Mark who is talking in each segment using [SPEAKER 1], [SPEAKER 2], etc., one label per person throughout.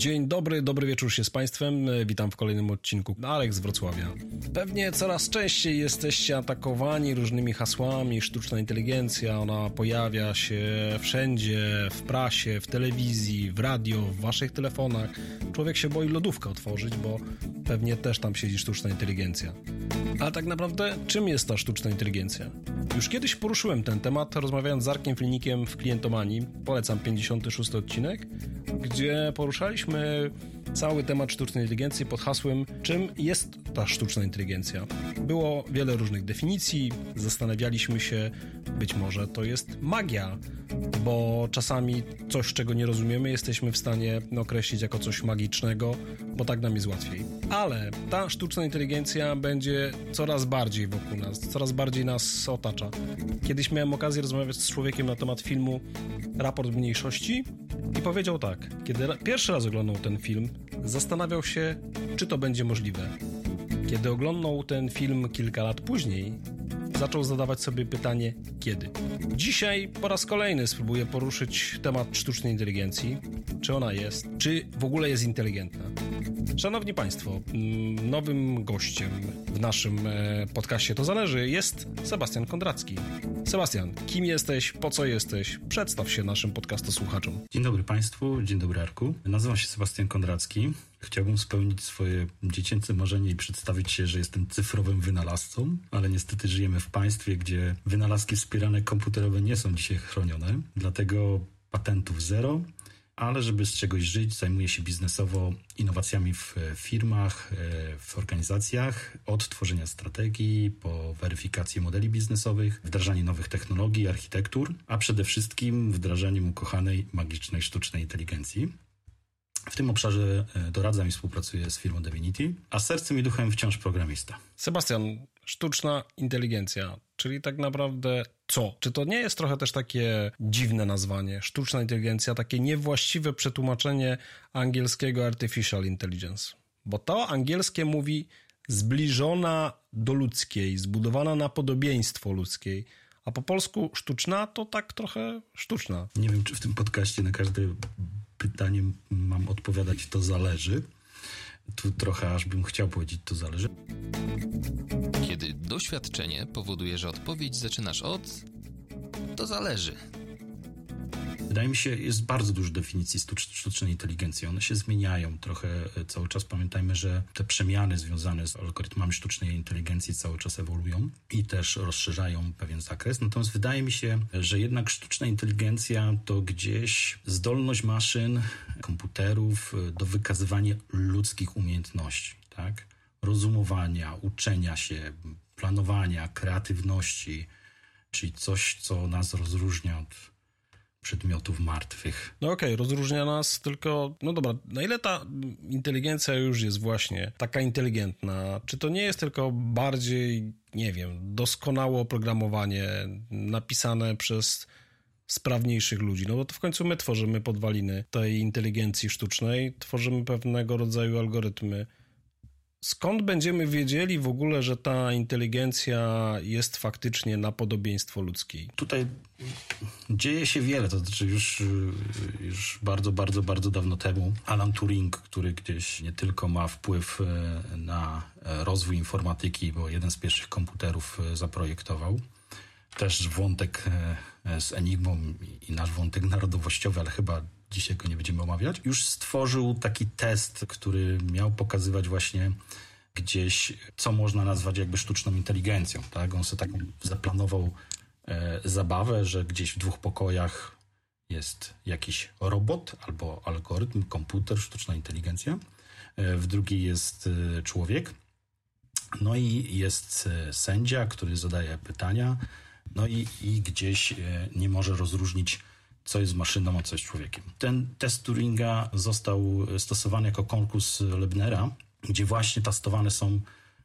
[SPEAKER 1] Dzień dobry, dobry wieczór się z Państwem. Witam w kolejnym odcinku Alek z Wrocławia. Pewnie coraz częściej jesteście atakowani różnymi hasłami. Sztuczna inteligencja, ona pojawia się wszędzie, w prasie, w telewizji, w radio, w Waszych telefonach. Człowiek się boi lodówkę otworzyć, bo pewnie też tam siedzi sztuczna inteligencja. Ale tak naprawdę, czym jest ta sztuczna inteligencja? Już kiedyś poruszyłem ten temat, rozmawiając z Arkiem Filnikiem w Klientomanii. Polecam 56 odcinek, gdzie poruszaliśmy cały temat sztucznej inteligencji pod hasłem czym jest ta sztuczna inteligencja. Było wiele różnych definicji, zastanawialiśmy się, być może to jest magia, bo czasami coś, czego nie rozumiemy, jesteśmy w stanie określić jako coś magicznego, bo tak nam jest łatwiej. Ale ta sztuczna inteligencja będzie coraz bardziej wokół nas, coraz bardziej nas otacza. Kiedyś miałem okazję rozmawiać z człowiekiem na temat filmu Raport Mniejszości i powiedział tak, kiedy pierwszy raz oglądał ten film, zastanawiał się, czy to będzie możliwe. Kiedy oglądał ten film kilka lat później, zaczął zadawać sobie pytanie, kiedy. Dzisiaj po raz kolejny spróbuję poruszyć temat sztucznej inteligencji. Czy ona jest? Czy w ogóle jest inteligentna? Szanowni Państwo, mm, nowym gościem w naszym e, podcaście To Zależy jest Sebastian Kondracki. Sebastian, kim jesteś, po co jesteś? Przedstaw się naszym podcastosłuchaczom.
[SPEAKER 2] Dzień dobry Państwu, dzień dobry Arku. Nazywam się Sebastian Kondracki. Chciałbym spełnić swoje dziecięce marzenie i przedstawić się, że jestem cyfrowym wynalazcą, ale niestety żyjemy w państwie, gdzie wynalazki wspierane komputerowe nie są dzisiaj chronione, dlatego patentów zero, ale żeby z czegoś żyć, zajmuję się biznesowo innowacjami w firmach, e, w organizacjach, od tworzenia strategii po weryfikację modeli biznesowych, wdrażanie nowych technologii, architektur, a przede wszystkim wdrażaniem ukochanej magicznej sztucznej inteligencji. W tym obszarze e, doradzam i współpracuję z firmą Divinity, a sercem i duchem wciąż programista.
[SPEAKER 1] Sebastian, sztuczna inteligencja, czyli tak naprawdę co? Czy to nie jest trochę też takie dziwne nazwanie? Sztuczna inteligencja, takie niewłaściwe przetłumaczenie angielskiego artificial intelligence. Bo to angielskie mówi zbliżona do ludzkiej, zbudowana na podobieństwo ludzkiej. A po polsku sztuczna to tak trochę sztuczna.
[SPEAKER 2] Nie wiem, czy w tym podcaście na każde pytanie mam odpowiadać, to zależy. Tu trochę aż bym chciał powiedzieć, to zależy.
[SPEAKER 3] Doświadczenie powoduje, że odpowiedź zaczynasz od to zależy.
[SPEAKER 2] Wydaje mi się, jest bardzo dużo definicji sztucznej inteligencji. One się zmieniają trochę e, cały czas. Pamiętajmy, że te przemiany związane z algorytmami sztucznej inteligencji cały czas ewoluują i też rozszerzają pewien zakres. Natomiast wydaje mi się, że jednak sztuczna inteligencja to gdzieś zdolność maszyn, komputerów e, do wykazywania ludzkich umiejętności, tak? Rozumowania, uczenia się, planowania, kreatywności, czyli coś, co nas rozróżnia od przedmiotów martwych.
[SPEAKER 1] No okej, okay, rozróżnia nas tylko, no dobra, na ile ta inteligencja już jest właśnie taka inteligentna? Czy to nie jest tylko bardziej, nie wiem, doskonałe oprogramowanie napisane przez sprawniejszych ludzi? No bo to w końcu my tworzymy podwaliny tej inteligencji sztucznej, tworzymy pewnego rodzaju algorytmy Skąd będziemy wiedzieli w ogóle, że ta inteligencja jest faktycznie na podobieństwo ludzkiej?
[SPEAKER 2] Tutaj dzieje się wiele, to znaczy już, już bardzo, bardzo, bardzo dawno temu Alan Turing, który gdzieś nie tylko ma wpływ e, na rozwój informatyki, bo jeden z pierwszych komputerów e, zaprojektował, też wątek e, z Enigmą i nasz wątek narodowościowy, ale chyba dzisiaj go nie będziemy omawiać, już stworzył taki test, który miał pokazywać właśnie gdzieś, co można nazwać jakby sztuczną inteligencją. Tak? On sobie taką zaplanował e, zabawę, że gdzieś w dwóch pokojach jest jakiś robot albo algorytm, komputer, sztuczna inteligencja. E, w drugiej jest e, człowiek. No i jest e, sędzia, który zadaje pytania. No i, i gdzieś nie może rozróżnić co jest maszyną, a co jest człowiekiem. Ten test Turinga został stosowany jako konkurs Lebnera, gdzie właśnie testowane są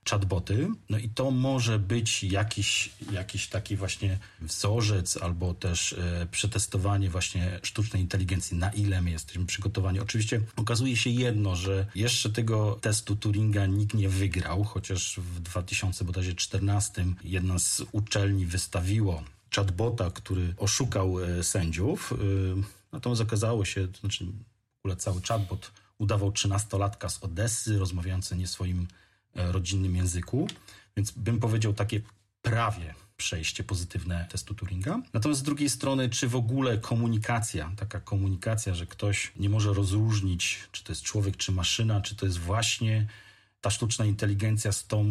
[SPEAKER 2] chatboty. No i to może być jakiś, jakiś taki właśnie wzorzec albo też e, przetestowanie właśnie sztucznej inteligencji, na ile my jesteśmy przygotowani. Oczywiście okazuje się jedno, że jeszcze tego testu Turinga nikt nie wygrał, chociaż w 2014 jedna z uczelni wystawiło chatbota, który oszukał e, sędziów. E, natomiast okazało się, to znaczy w ogóle cały chatbot udawał trzynastolatka z Odessy, rozmawiający nie swoim e, rodzinnym języku. Więc bym powiedział takie prawie przejście pozytywne testu Turinga. Natomiast z drugiej strony, czy w ogóle komunikacja, taka komunikacja, że ktoś nie może rozróżnić, czy to jest człowiek, czy maszyna, czy to jest właśnie ta sztuczna inteligencja z tą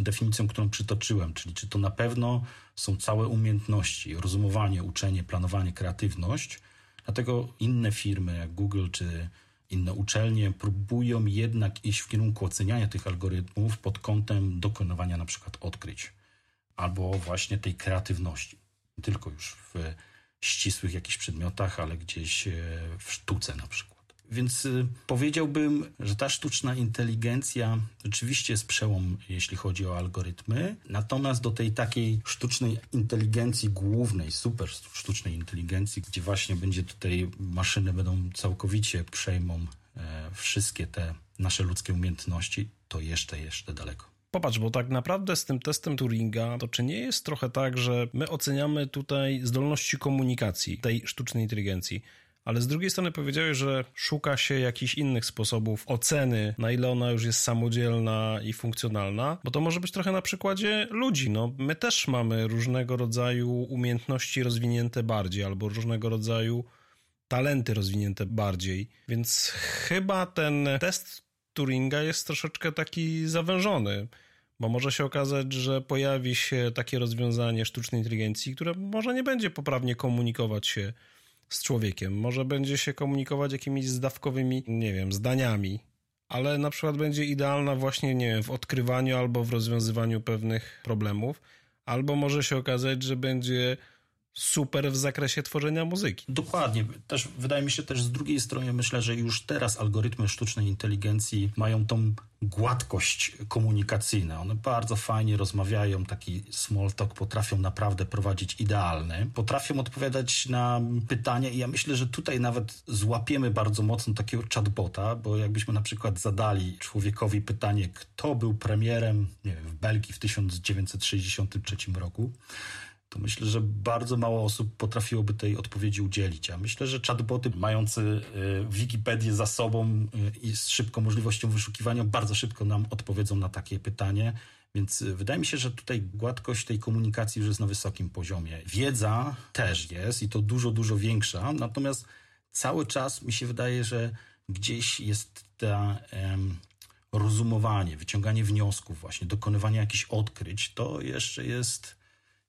[SPEAKER 2] definicją, którą przytoczyłem, czyli czy to na pewno są całe umiejętności, rozumowanie, uczenie, planowanie, kreatywność. Dlatego inne firmy jak Google czy inne uczelnie próbują jednak iść w kierunku oceniania tych algorytmów pod kątem dokonywania na przykład odkryć albo właśnie tej kreatywności. Nie tylko już w ścisłych jakichś przedmiotach, ale gdzieś e, w sztuce na przykład. Więc y, powiedziałbym, że ta sztuczna inteligencja rzeczywiście jest przełom, jeśli chodzi o algorytmy. Natomiast do tej takiej sztucznej inteligencji głównej, super sztucznej inteligencji, gdzie właśnie będzie tutaj maszyny będą całkowicie przejmą e, wszystkie te nasze ludzkie umiejętności, to jeszcze, jeszcze daleko.
[SPEAKER 1] Popatrz, bo tak naprawdę z tym testem Turinga, to czy nie jest trochę tak, że my oceniamy tutaj zdolności komunikacji tej sztucznej inteligencji, ale z drugiej strony powiedziałeś, że szuka się jakichś innych sposobów oceny, na ile ona już jest samodzielna i funkcjonalna, bo to może być trochę na przykładzie ludzi. No, my też mamy różnego rodzaju umiejętności rozwinięte bardziej, albo różnego rodzaju talenty rozwinięte bardziej, więc chyba ten test Turinga jest troszeczkę taki zawężony, bo może się okazać, że pojawi się takie rozwiązanie sztucznej inteligencji, które może nie będzie poprawnie komunikować się z człowiekiem, może będzie się komunikować jakimiś zdawkowymi, nie wiem, zdaniami, ale na przykład będzie idealna właśnie, nie wiem, w odkrywaniu albo w rozwiązywaniu pewnych problemów, albo może się okazać, że będzie super w zakresie tworzenia muzyki.
[SPEAKER 2] Dokładnie. Też wydaje mi się też z drugiej strony myślę, że już teraz algorytmy sztucznej inteligencji mają tą gładkość komunikacyjną. One bardzo fajnie rozmawiają, taki small talk potrafią naprawdę prowadzić idealny. Potrafią odpowiadać na pytania i ja myślę, że tutaj nawet złapiemy bardzo mocno takiego chatbota, bo jakbyśmy na przykład zadali człowiekowi pytanie, kto był premierem nie wiem, w Belgii w 1963 roku, to myślę, że bardzo mało osób potrafiłoby tej odpowiedzi udzielić. A myślę, że chatboty mający y, Wikipedię za sobą y, i z szybką możliwością wyszukiwania bardzo szybko nam odpowiedzą na takie pytanie. Więc y, wydaje mi się, że tutaj gładkość tej komunikacji już jest na wysokim poziomie. Wiedza też jest i to dużo, dużo większa. Natomiast cały czas mi się wydaje, że gdzieś jest ta um, rozumowanie, wyciąganie wniosków, właśnie dokonywanie jakichś odkryć. To jeszcze jest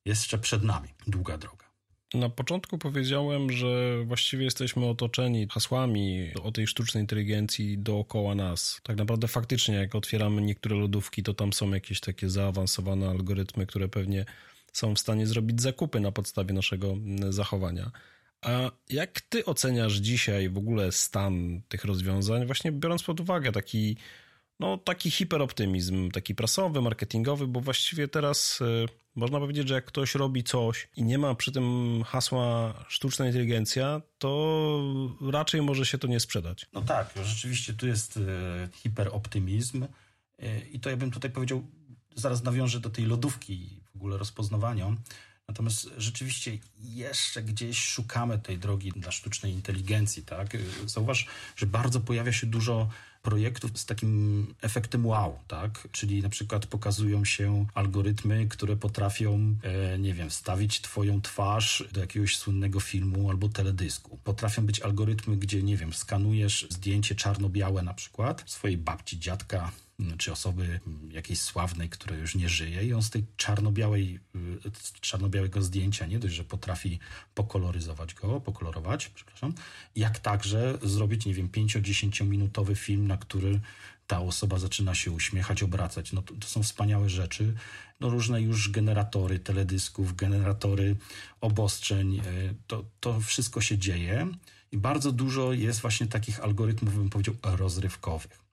[SPEAKER 2] jeszcze przed nami długa droga.
[SPEAKER 1] Na początku powiedziałem, że właściwie jesteśmy otoczeni hasłami o tej sztucznej inteligencji dookoła nas. Tak naprawdę faktycznie, jak otwieramy niektóre lodówki, to tam są jakieś takie zaawansowane algorytmy, które pewnie są w stanie zrobić zakupy na podstawie naszego zachowania. A jak ty oceniasz dzisiaj w ogóle stan tych rozwiązań, właśnie biorąc pod uwagę taki no, taki hiperoptymizm, taki prasowy, marketingowy, bo właściwie teraz y, można powiedzieć, że jak ktoś robi coś i nie ma przy tym hasła sztuczna inteligencja, to raczej może się to nie sprzedać.
[SPEAKER 2] No tak, rzeczywiście tu jest y, hiperoptymizm y, i to ja bym tutaj powiedział, zaraz nawiążę do tej lodówki w ogóle rozpoznawania. Natomiast rzeczywiście jeszcze gdzieś szukamy tej drogi dla sztucznej inteligencji, tak? Zauważ, że bardzo pojawia się dużo projektów z takim efektem wow, tak? Czyli na przykład pokazują się algorytmy, które potrafią, e, nie wiem, wstawić twoją twarz do jakiegoś słynnego filmu albo teledysku. Potrafią być algorytmy, gdzie, nie wiem, skanujesz zdjęcie czarno-białe na przykład swojej babci, dziadka, czy osoby jakiejś sławnej, która już nie żyje i on z tej czarno-białej, y, czarno-białego zdjęcia nie dość, że potrafi pokoloryzować go, pokolorować, przepraszam, jak także zrobić, nie wiem, 5-10 minutowy film, na który ta osoba zaczyna się uśmiechać, obracać. No to, to, są wspaniałe rzeczy. No różne już generatory teledysków, generatory obostrzeń, y, to, to wszystko się dzieje i bardzo dużo jest właśnie takich algorytmów, bym powiedział, rozrywkowych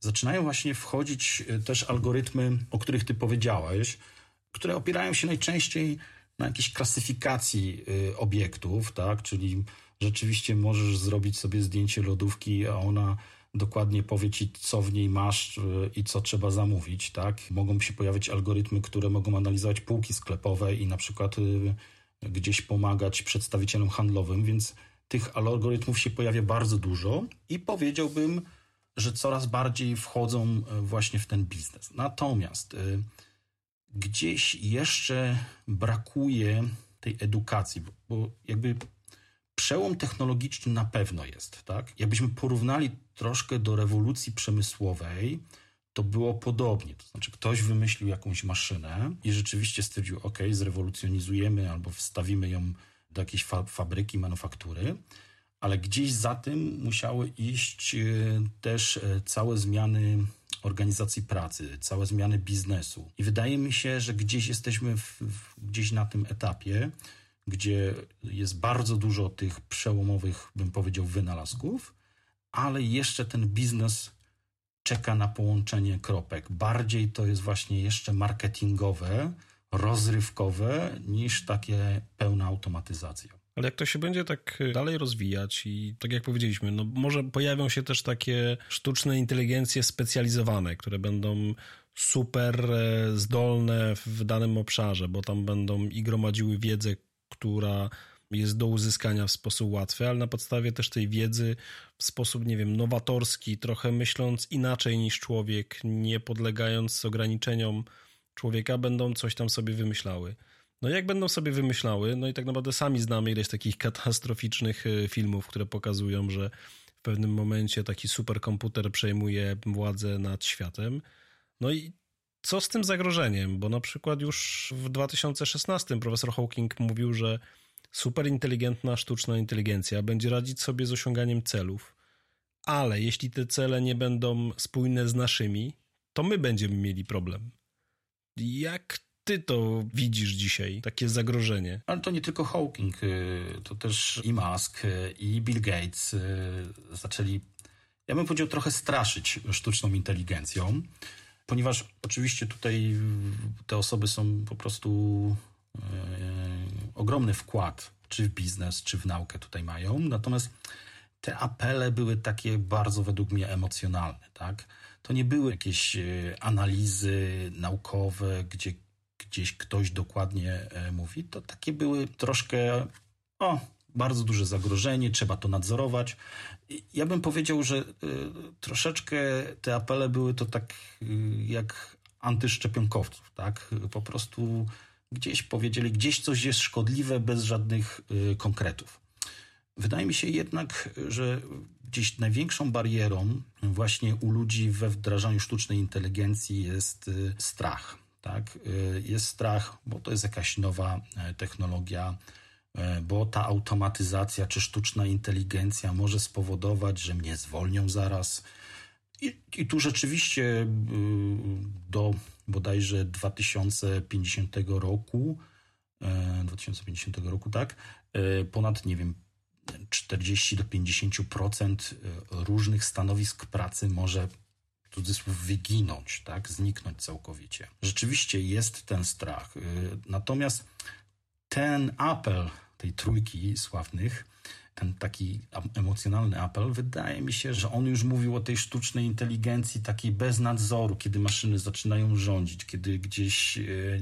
[SPEAKER 2] zaczynają właśnie wchodzić e, też algorytmy, o których ty powiedziałeś, które opierają się najczęściej na jakiejś klasyfikacji e, obiektów, tak? Czyli rzeczywiście możesz zrobić sobie zdjęcie lodówki, a ona dokładnie powie ci, co w niej masz e, i co trzeba zamówić, tak? Mogą się pojawić algorytmy, które mogą analizować półki sklepowe i na przykład gdzieś pomagać przedstawicielom handlowym, więc tych algorytmów się pojawia bardzo dużo i powiedziałbym, że coraz bardziej wchodzą właśnie w ten biznes. Natomiast gdzieś jeszcze brakuje tej edukacji, bo, bo jakby przełom technologiczny na pewno jest, tak? Jakbyśmy porównali troszkę do rewolucji przemysłowej, to było podobnie. To znaczy, ktoś wymyślił jakąś maszynę i rzeczywiście stwierdził, OK, zrewolucjonizujemy albo wstawimy ją do jakiejś fa fabryki, manufaktury, ale gdzieś za tym musiały iść e, też e, całe zmiany organizacji pracy, całe zmiany biznesu. I wydaje mi się, że gdzieś jesteśmy w, w, gdzieś na tym etapie, gdzie jest bardzo dużo tych przełomowych, bym powiedział, wynalazków, ale jeszcze ten biznes czeka na połączenie kropek. Bardziej to jest właśnie jeszcze marketingowe, rozrywkowe, niż takie pełna automatyzacja.
[SPEAKER 1] Ale jak to się będzie tak dalej rozwijać i tak jak powiedzieliśmy, no może pojawią się też takie sztuczne inteligencje specjalizowane, które będą super e, zdolne w danym obszarze, bo tam będą i gromadziły wiedzę, która jest do uzyskania w sposób łatwy, ale na podstawie też tej wiedzy w sposób, nie wiem, nowatorski, trochę myśląc inaczej niż człowiek, nie podlegając ograniczeniom człowieka, będą coś tam sobie wymyślały. No jak będą sobie wymyślały, no i tak naprawdę sami znamy ileś takich katastroficznych e, filmów, które pokazują, że w pewnym momencie taki superkomputer przejmuje władzę nad światem. No i co z tym zagrożeniem? Bo na przykład już w 2016 profesor Hawking mówił, że superinteligentna sztuczna inteligencja będzie radzić sobie z osiąganiem celów, ale jeśli te cele nie będą spójne z naszymi, to my będziemy mieli problem. Jak ty to widzisz dzisiaj, takie zagrożenie?
[SPEAKER 2] Ale to nie tylko Hawking, y, to też i Musk, y, i Bill Gates y, zaczęli, ja bym powiedział, trochę straszyć sztuczną inteligencją, ponieważ oczywiście tutaj te osoby są po prostu ogromny wkład, czy w biznes, czy w naukę tutaj mają, natomiast te apele były takie bardzo według mnie emocjonalne, tak? To nie były jakieś analizy naukowe, gdzie gdzieś ktoś dokładnie e, mówi, to takie były troszkę, o, bardzo duże zagrożenie, trzeba to nadzorować. Ja bym powiedział, że y, troszeczkę te apele były to tak y, jak antyszczepionkowców, tak? Po prostu gdzieś powiedzieli, gdzieś coś jest szkodliwe bez żadnych konkretów. Wydaje mi się jednak, że gdzieś największą barierą właśnie u ludzi we wdrażaniu sztucznej inteligencji jest strach tak? Y, jest strach, bo to jest jakaś nowa e, technologia, e, bo ta automatyzacja czy sztuczna inteligencja może spowodować, że mnie zwolnią zaraz. I, i tu rzeczywiście y, do bodajże 2050 roku, 2050 e, roku, tak, ponad, nie wiem, 40 do 50% różnych stanowisk pracy może cudzysłów wyginąć, tak, zniknąć całkowicie. Rzeczywiście jest ten strach. Y, natomiast ten apel tej trójki sławnych, ten taki emocjonalny apel, wydaje mi się, że on już mówił o tej sztucznej inteligencji takiej bez nadzoru, kiedy maszyny zaczynają rządzić, kiedy gdzieś yy,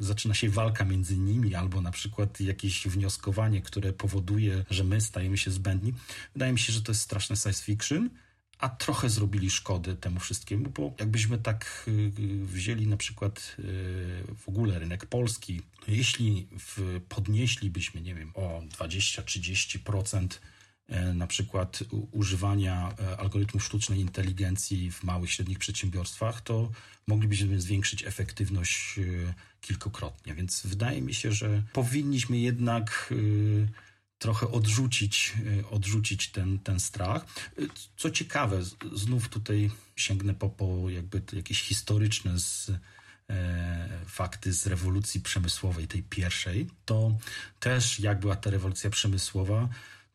[SPEAKER 2] zaczyna się walka między nimi, albo na przykład jakieś wnioskowanie, które powoduje, że my stajemy się zbędni. Wydaje mi się, że to jest straszne science fiction a trochę zrobili szkody temu wszystkiemu, bo jakbyśmy tak y, wzięli na przykład y, w ogóle rynek polski, no jeśli podnieślibyśmy, nie wiem, o 20-30% e, na przykład używania e, algorytmów sztucznej inteligencji w małych, średnich przedsiębiorstwach, to moglibyśmy zwiększyć efektywność e, kilkokrotnie. Więc wydaje mi się, że powinniśmy jednak trochę odrzucić, y, odrzucić ten, ten strach. Y, co ciekawe, znów tutaj sięgnę po, po jakby jakieś historyczne z, e, fakty z rewolucji przemysłowej, tej pierwszej, to też jak była ta rewolucja przemysłowa,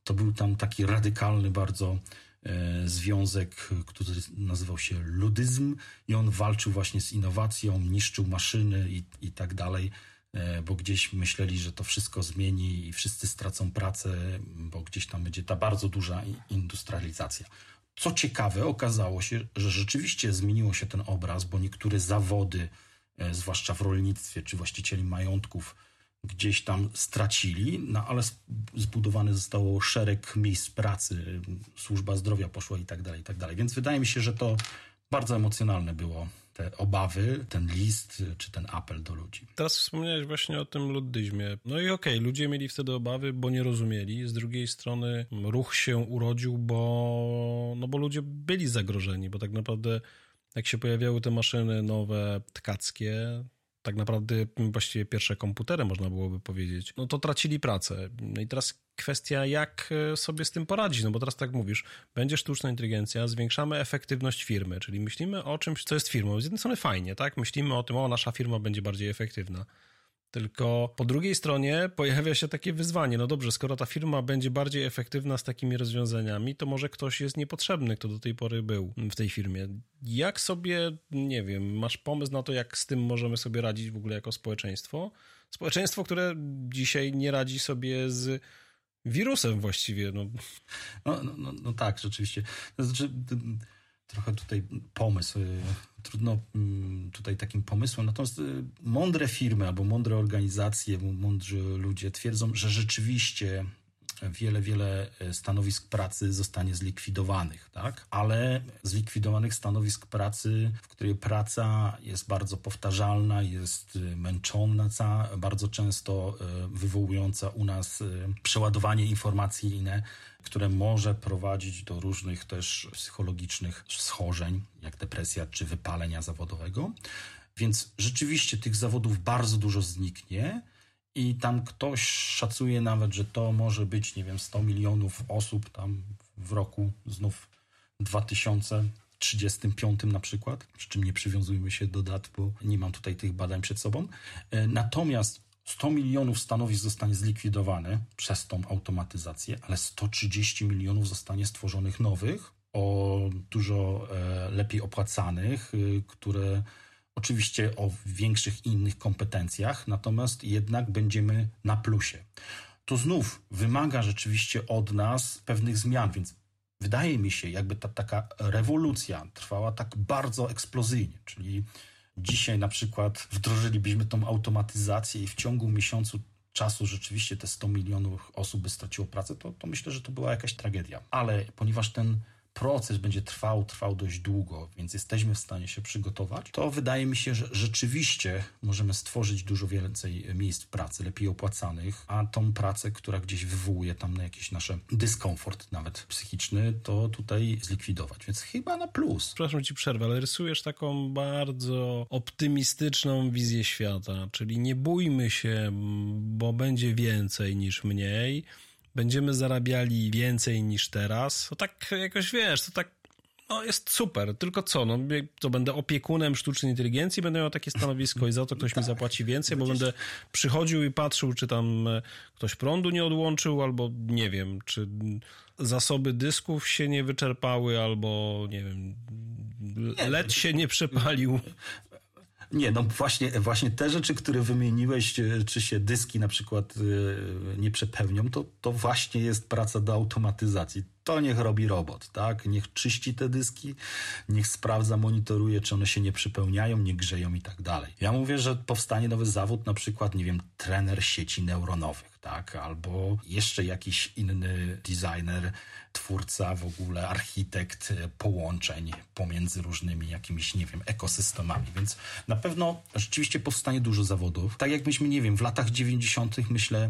[SPEAKER 2] to był tam taki radykalny bardzo e, związek, który nazywał się ludyzm i on walczył właśnie z innowacją, niszczył maszyny i, i tak dalej. E, bo gdzieś myśleli, że to wszystko zmieni i wszyscy stracą pracę, bo gdzieś tam będzie ta bardzo duża industrializacja. Co ciekawe, okazało się, że rzeczywiście zmieniło się ten obraz, bo niektóre zawody, e, zwłaszcza w rolnictwie czy właścicieli majątków, gdzieś tam stracili, no ale zbudowane zostało szereg miejsc pracy, służba zdrowia poszła i tak dalej, i tak dalej. Więc wydaje mi się, że to bardzo emocjonalne było te obawy, ten list czy ten apel do ludzi.
[SPEAKER 1] Teraz wspomniałeś właśnie o tym luddyzmie. No i okej, okay, ludzie mieli wtedy obawy, bo nie rozumieli. Z drugiej strony ruch się urodził, bo, no bo ludzie byli zagrożeni, bo tak naprawdę jak się pojawiały te maszyny nowe, tkackie, tak naprawdę właściwie pierwsze komputery, można byłoby powiedzieć, no to tracili pracę. No i teraz kwestia, jak e, sobie z tym poradzić, no bo teraz tak mówisz, będzie sztuczna inteligencja, zwiększamy efektywność firmy, czyli myślimy o czymś, co jest firmą. Z jednej strony fajnie, tak? Myślimy o tym, o, nasza firma będzie bardziej efektywna. Tylko po drugiej stronie pojawia się takie wyzwanie. No dobrze, skoro ta firma będzie bardziej efektywna z takimi rozwiązaniami, to może ktoś jest niepotrzebny, kto do tej pory był w tej firmie. Jak sobie, nie wiem, masz pomysł na to, jak z tym możemy sobie radzić w ogóle jako społeczeństwo? Społeczeństwo, które dzisiaj nie radzi sobie z wirusem właściwie. No,
[SPEAKER 2] no, no, no, no tak, rzeczywiście. To znaczy trochę tutaj pomysł. Y, trudno mm, tutaj takim pomysłem. Natomiast y, mądre firmy albo mądre organizacje, mądrzy ludzie twierdzą, że rzeczywiście wiele, wiele e, stanowisk pracy zostanie zlikwidowanych, tak? Ale zlikwidowanych stanowisk pracy, w której praca jest bardzo powtarzalna, jest męczona, bardzo często wywołująca u nas przeładowanie informacyjne, które może prowadzić do różnych też psychologicznych schorzeń, jak depresja czy wypalenia zawodowego. Więc rzeczywiście tych zawodów bardzo dużo zniknie i tam ktoś szacuje nawet, że to może być, nie wiem, 100 milionów osób tam w roku, znów 2035 na przykład, przy czym nie przywiązujmy się do dat, bo nie mam tutaj tych badań przed sobą. E, natomiast 100 milionów stanowisk zostanie zlikwidowane przez tą automatyzację, ale 130 milionów zostanie stworzonych nowych, o dużo e, lepiej opłacanych, y, które oczywiście o większych innych kompetencjach, natomiast jednak będziemy na plusie. To znów wymaga rzeczywiście od nas pewnych zmian, więc wydaje mi się, jakby ta taka rewolucja trwała tak bardzo eksplozyjnie, czyli dzisiaj na przykład wdrożylibyśmy tą automatyzację i w ciągu miesiącu czasu rzeczywiście te 100 milionów osób by straciło pracę, to, to myślę, że to była jakaś tragedia. Ale ponieważ ten proces będzie trwał, trwał dość długo, więc jesteśmy w stanie się przygotować, to wydaje mi się, że rzeczywiście możemy stworzyć dużo więcej miejsc pracy, lepiej opłacanych, a tą pracę, która gdzieś wywołuje tam na jakiś nasz dyskomfort, nawet psychiczny, to tutaj zlikwidować. Więc chyba na plus.
[SPEAKER 1] Przepraszam ci przerwę, ale rysujesz taką bardzo optymistyczną wizję świata, czyli nie bójmy się, bo będzie więcej niż mniej będziemy zarabiali więcej niż teraz, to tak jakoś wiesz, to tak no jest super, tylko co, no to będę opiekunem sztucznej inteligencji, będę miał takie stanowisko i za to ktoś mi zapłaci więcej, bo będę przychodził i patrzył, czy tam e, ktoś prądu nie odłączył, albo nie wiem, czy zasoby dysków się nie wyczerpały, albo nie wiem, LED się nie przepalił.
[SPEAKER 2] Nie, no właśnie, właśnie te rzeczy, które wymieniłeś, e, czy się dyski na przykład e, nie przepełnią, to, to właśnie jest praca do automatyzacji. To niech robi robot, tak? Niech czyści te dyski, niech sprawdza, monitoruje, czy one się nie przypełniają, nie grzeją i tak dalej. Ja mówię, że powstanie nowy zawód, na przykład, nie wiem, trener sieci neuronowych, tak? Albo jeszcze jakiś inny designer, twórca, w ogóle architekt połączeń pomiędzy różnymi jakimiś, nie wiem, ekosystemami. Więc na pewno rzeczywiście powstanie dużo zawodów. Tak jak myśmy, nie wiem, w latach 90. myślę,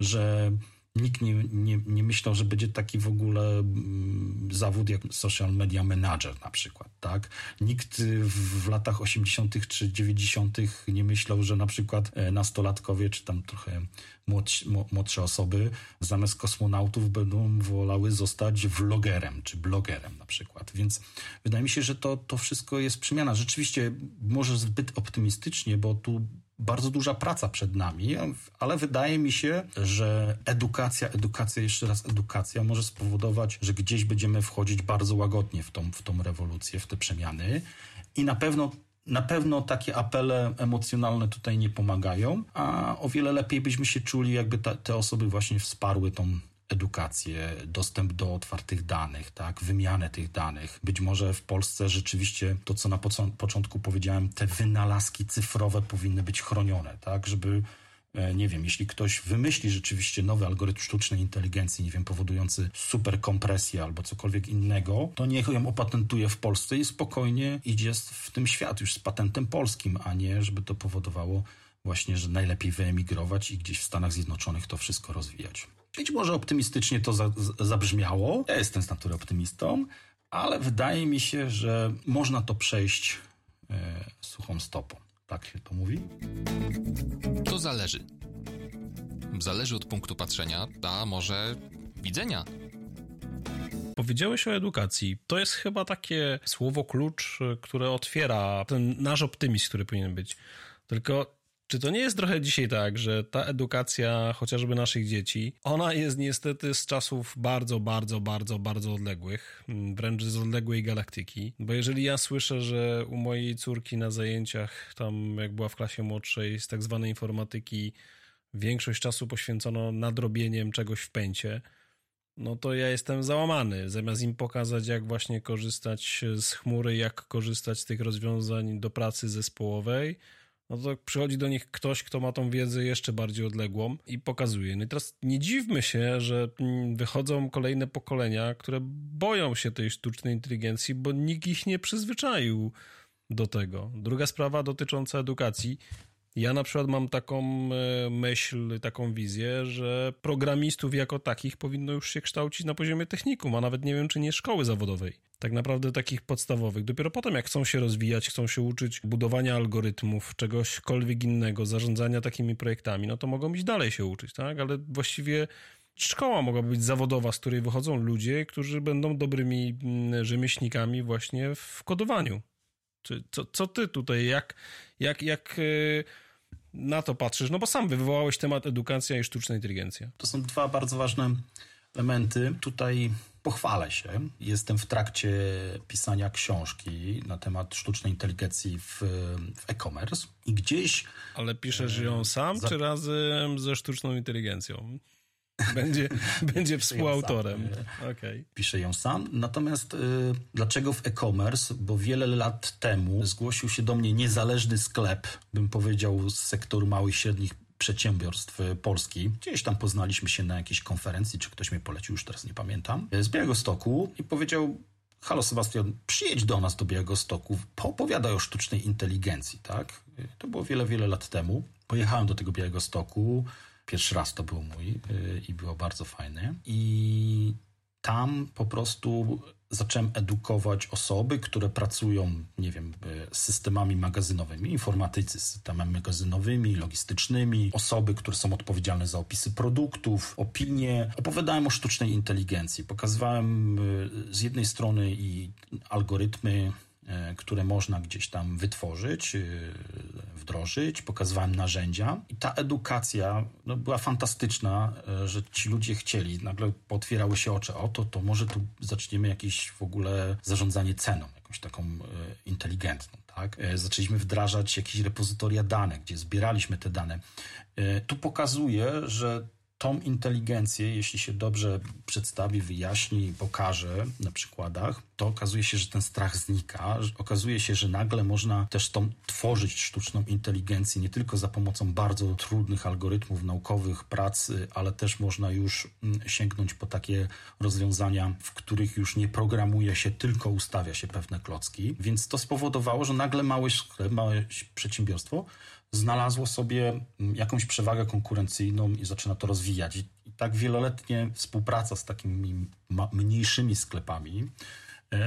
[SPEAKER 2] że Nikt nie, nie, nie myślał, że będzie taki w ogóle mm, zawód jak social media manager na przykład, tak? Nikt w, w latach 80. czy 90. nie myślał, że na przykład e, nastolatkowie, czy tam trochę młodsi, młodsze osoby zamiast kosmonautów będą wolały zostać vlogerem, czy blogerem na przykład. Więc wydaje mi się, że to, to wszystko jest przemiana. Rzeczywiście może zbyt optymistycznie, bo tu bardzo duża praca przed nami, ale wydaje mi się, że edukacja, edukacja, jeszcze raz edukacja może spowodować, że gdzieś będziemy wchodzić bardzo łagodnie w tą, w tą rewolucję, w te przemiany. I na pewno na pewno takie apele emocjonalne tutaj nie pomagają, a o wiele lepiej byśmy się czuli, jakby ta, te osoby właśnie wsparły tą edukację, dostęp do otwartych danych, tak, wymianę tych danych. Być może w Polsce rzeczywiście to, co na początku powiedziałem, te wynalazki cyfrowe powinny być chronione, tak, żeby E, nie wiem, jeśli ktoś wymyśli rzeczywiście nowy algorytm sztucznej inteligencji, nie wiem, powodujący super kompresję albo cokolwiek innego, to niech ją opatentuje w Polsce i spokojnie idzie w tym świat już z patentem polskim, a nie żeby to powodowało właśnie, że najlepiej wyemigrować i gdzieś w Stanach Zjednoczonych to wszystko rozwijać. Być może optymistycznie to za, zabrzmiało. Ja jestem z natury optymistą, ale wydaje mi się, że można to przejść e, suchą stopą. Tak się to mówi?
[SPEAKER 3] To zależy. Zależy od punktu patrzenia, a może widzenia.
[SPEAKER 1] Powiedziałeś o edukacji. To jest chyba takie słowo klucz, które otwiera ten nasz optymizm, który powinien być. Tylko czy to nie jest trochę dzisiaj tak, że ta edukacja chociażby naszych dzieci, ona jest niestety z czasów bardzo, bardzo, bardzo, bardzo odległych, mm, wręcz z odległej galaktyki? Bo jeżeli ja słyszę, że u mojej córki na zajęciach, tam jak była w klasie młodszej, z tak zwanej informatyki, większość czasu poświęcono nadrobieniem czegoś w pęcie, no to ja jestem załamany. Zamiast im pokazać, jak właśnie korzystać z chmury, jak korzystać z tych rozwiązań do pracy zespołowej, no to przychodzi do nich ktoś, kto ma tą wiedzę jeszcze bardziej odległą i pokazuje. No i teraz nie dziwmy się, że mm, wychodzą kolejne pokolenia, które boją się tej sztucznej inteligencji, bo nikt ich nie przyzwyczaił do tego. Druga sprawa dotycząca edukacji. Ja na przykład mam taką e, myśl, taką wizję, że programistów jako takich powinno już się kształcić na poziomie technikum, a nawet nie wiem, czy nie szkoły zawodowej. Tak naprawdę takich podstawowych. Dopiero potem, jak chcą się rozwijać, chcą się uczyć budowania algorytmów, czegośkolwiek innego, zarządzania takimi projektami, no to mogą iść dalej się uczyć, tak? Ale właściwie szkoła mogłaby być zawodowa, z której wychodzą ludzie, którzy będą dobrymi mm, rzemieślnikami właśnie w kodowaniu. Czy, co, co ty tutaj, jak, jak, jak y, na to patrzysz? No bo sam wywołałeś temat edukacja i sztuczna inteligencja.
[SPEAKER 2] To są dwa bardzo ważne elementy. Tutaj pochwalę się. Jestem w trakcie pisania książki na temat sztucznej inteligencji w, w e-commerce i gdzieś...
[SPEAKER 1] Ale piszesz ją e, sam, za... czy razem ze sztuczną inteligencją? Będzie, będzie współautorem.
[SPEAKER 2] Okay. Piszę ją sam. Natomiast y, dlaczego w e-commerce? Bo wiele lat temu zgłosił się do mnie niezależny sklep, bym powiedział, z sektoru małych i średnich przedsiębiorstw y, Polski. Gdzieś tam poznaliśmy się na jakiejś konferencji, czy ktoś mnie polecił, już teraz nie pamiętam, z Białego Stoku i powiedział, halo Sebastian, przyjedź do nas do Białego Stoku, poopowiadaj o sztucznej inteligencji, tak? Y, to było wiele, wiele lat temu. Pojechałem do tego Białego Stoku, Pierwszy raz to był mój y, i było bardzo fajne. I tam po prostu zacząłem edukować osoby, które pracują, nie wiem, z systemami magazynowymi, informatycy z systemami magazynowymi, logistycznymi, osoby, które są odpowiedzialne za opisy produktów, opinie. Opowiadałem o sztucznej inteligencji. Pokazywałem y, z jednej strony i algorytmy, które można gdzieś tam wytworzyć, e, wdrożyć, pokazywałem narzędzia i ta edukacja no, była fantastyczna, e, że ci ludzie chcieli, nagle potwierały się oczy, o to, to może tu zaczniemy jakieś w ogóle zarządzanie ceną, jakąś taką inteligentną. Tak? Zaczęliśmy wdrażać jakieś repozytoria danych, gdzie zbieraliśmy te dane. Tu pokazuje, że tą inteligencję, jeśli się dobrze przedstawi, wyjaśni i pokaże na przykładach, to okazuje się, że ten strach znika. Okazuje się, że nagle można też tą tworzyć sztuczną inteligencję nie tylko za pomocą bardzo trudnych algorytmów naukowych, pracy, ale też można już mm, sięgnąć po takie rozwiązania, w których już nie programuje się, tylko ustawia się pewne klocki. Więc to spowodowało, że nagle małe, małe przedsiębiorstwo znalazło sobie mm, jakąś przewagę konkurencyjną i zaczyna to rozwijać. I, tak wieloletnie współpraca z takimi mniejszymi sklepami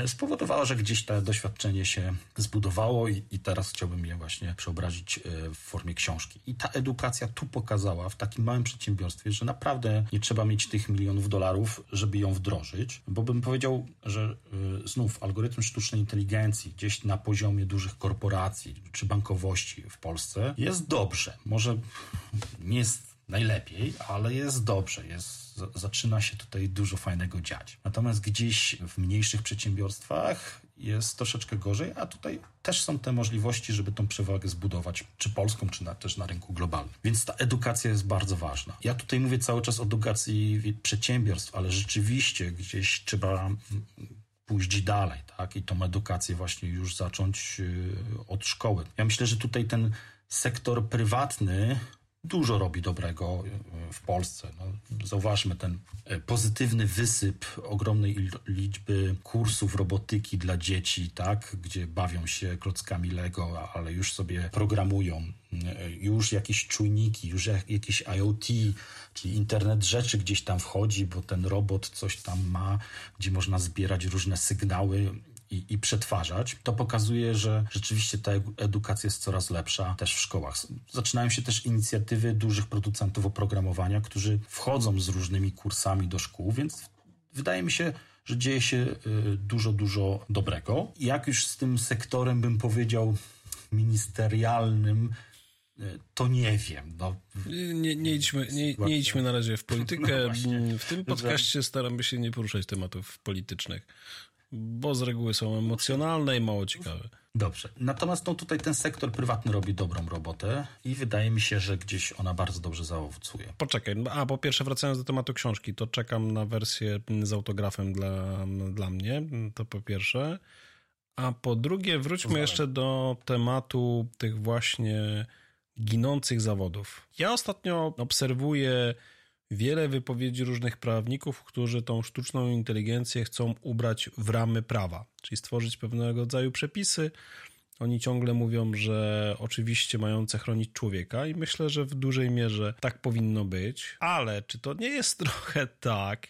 [SPEAKER 2] spowodowała, że gdzieś to doświadczenie się zbudowało i, i, teraz chciałbym je właśnie przeobrazić e, w formie książki. I ta edukacja tu pokazała w takim małym przedsiębiorstwie, że naprawdę nie trzeba mieć tych milionów dolarów, żeby ją wdrożyć, bo bym powiedział, że e, znów algorytm sztucznej inteligencji gdzieś na poziomie dużych korporacji czy bankowości w Polsce jest dobrze. Może nie jest najlepiej, ale jest dobrze, jest, zaczyna się tutaj dużo fajnego dziać. Natomiast gdzieś w mniejszych przedsiębiorstwach jest troszeczkę gorzej, a tutaj też są te możliwości, żeby tą przewagę zbudować, czy polską, czy na, też na rynku globalnym. Więc ta edukacja jest bardzo ważna. Ja tutaj mówię cały czas o edukacji przedsiębiorstw, ale rzeczywiście gdzieś trzeba pójść dalej, tak? I tą edukację właśnie już zacząć y, od szkoły. Ja myślę, że tutaj ten sektor prywatny dużo robi dobrego e, w Polsce. No, zauważmy ten e, pozytywny wysyp ogromnej liczby kursów robotyki dla dzieci, tak, gdzie bawią się klockami Lego, ale już sobie programują, e, już jakieś czujniki, już jakieś IoT, czyli internet rzeczy gdzieś tam wchodzi, bo ten robot coś tam ma, gdzie można zbierać różne sygnały i, i przetwarzać, to pokazuje, że rzeczywiście ta edukacja jest coraz lepsza też w szkołach. Zaczynają się też inicjatywy dużych producentów oprogramowania, którzy wchodzą z różnymi kursami do szkół, więc wydaje mi się, że dzieje się y, dużo, dużo dobrego. Jak już z tym sektorem bym powiedział ministerialnym, y, to nie wiem. No,
[SPEAKER 1] nie, nie, idźmy, nie, nie idźmy na razie w politykę. No w tym podcaście staramy się nie poruszać tematów politycznych bo z reguły są emocjonalne i mało ciekawe.
[SPEAKER 2] Dobrze. Natomiast no, tutaj ten sektor prywatny robi dobrą robotę i wydaje mi się, że gdzieś ona bardzo dobrze zaowocuje.
[SPEAKER 1] Poczekaj, a po pierwsze wracając do tematu książki, to czekam na wersję z autografem dla, dla mnie, to po pierwsze. A po drugie wróćmy jeszcze do tematu tych właśnie ginących zawodów. Ja ostatnio obserwuję wiele wypowiedzi różnych prawników, którzy tą sztuczną inteligencję chcą ubrać w ramy prawa, czyli stworzyć pewnego rodzaju przepisy. Oni ciągle mówią, że oczywiście mające chronić człowieka, i myślę, że w dużej mierze tak powinno być. Ale czy to nie jest trochę tak?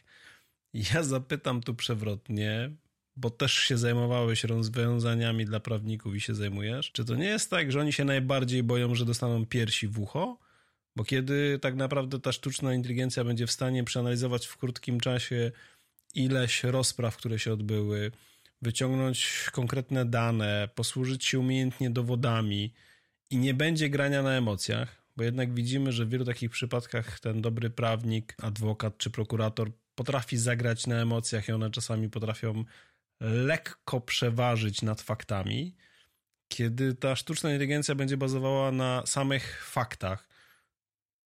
[SPEAKER 1] Ja zapytam tu przewrotnie, bo też się zajmowałeś rozwiązaniami dla prawników i się zajmujesz. Czy to nie jest tak, że oni się najbardziej boją, że dostaną piersi w ucho? Bo kiedy tak naprawdę ta sztuczna inteligencja będzie w stanie przeanalizować w krótkim czasie ileś rozpraw, które się odbyły, wyciągnąć konkretne dane, posłużyć się umiejętnie dowodami i nie będzie grania na emocjach, bo jednak widzimy, że w wielu takich przypadkach ten dobry prawnik, adwokat czy prokurator potrafi zagrać na emocjach i one czasami potrafią lekko przeważyć nad faktami. Kiedy ta sztuczna inteligencja będzie bazowała na samych faktach,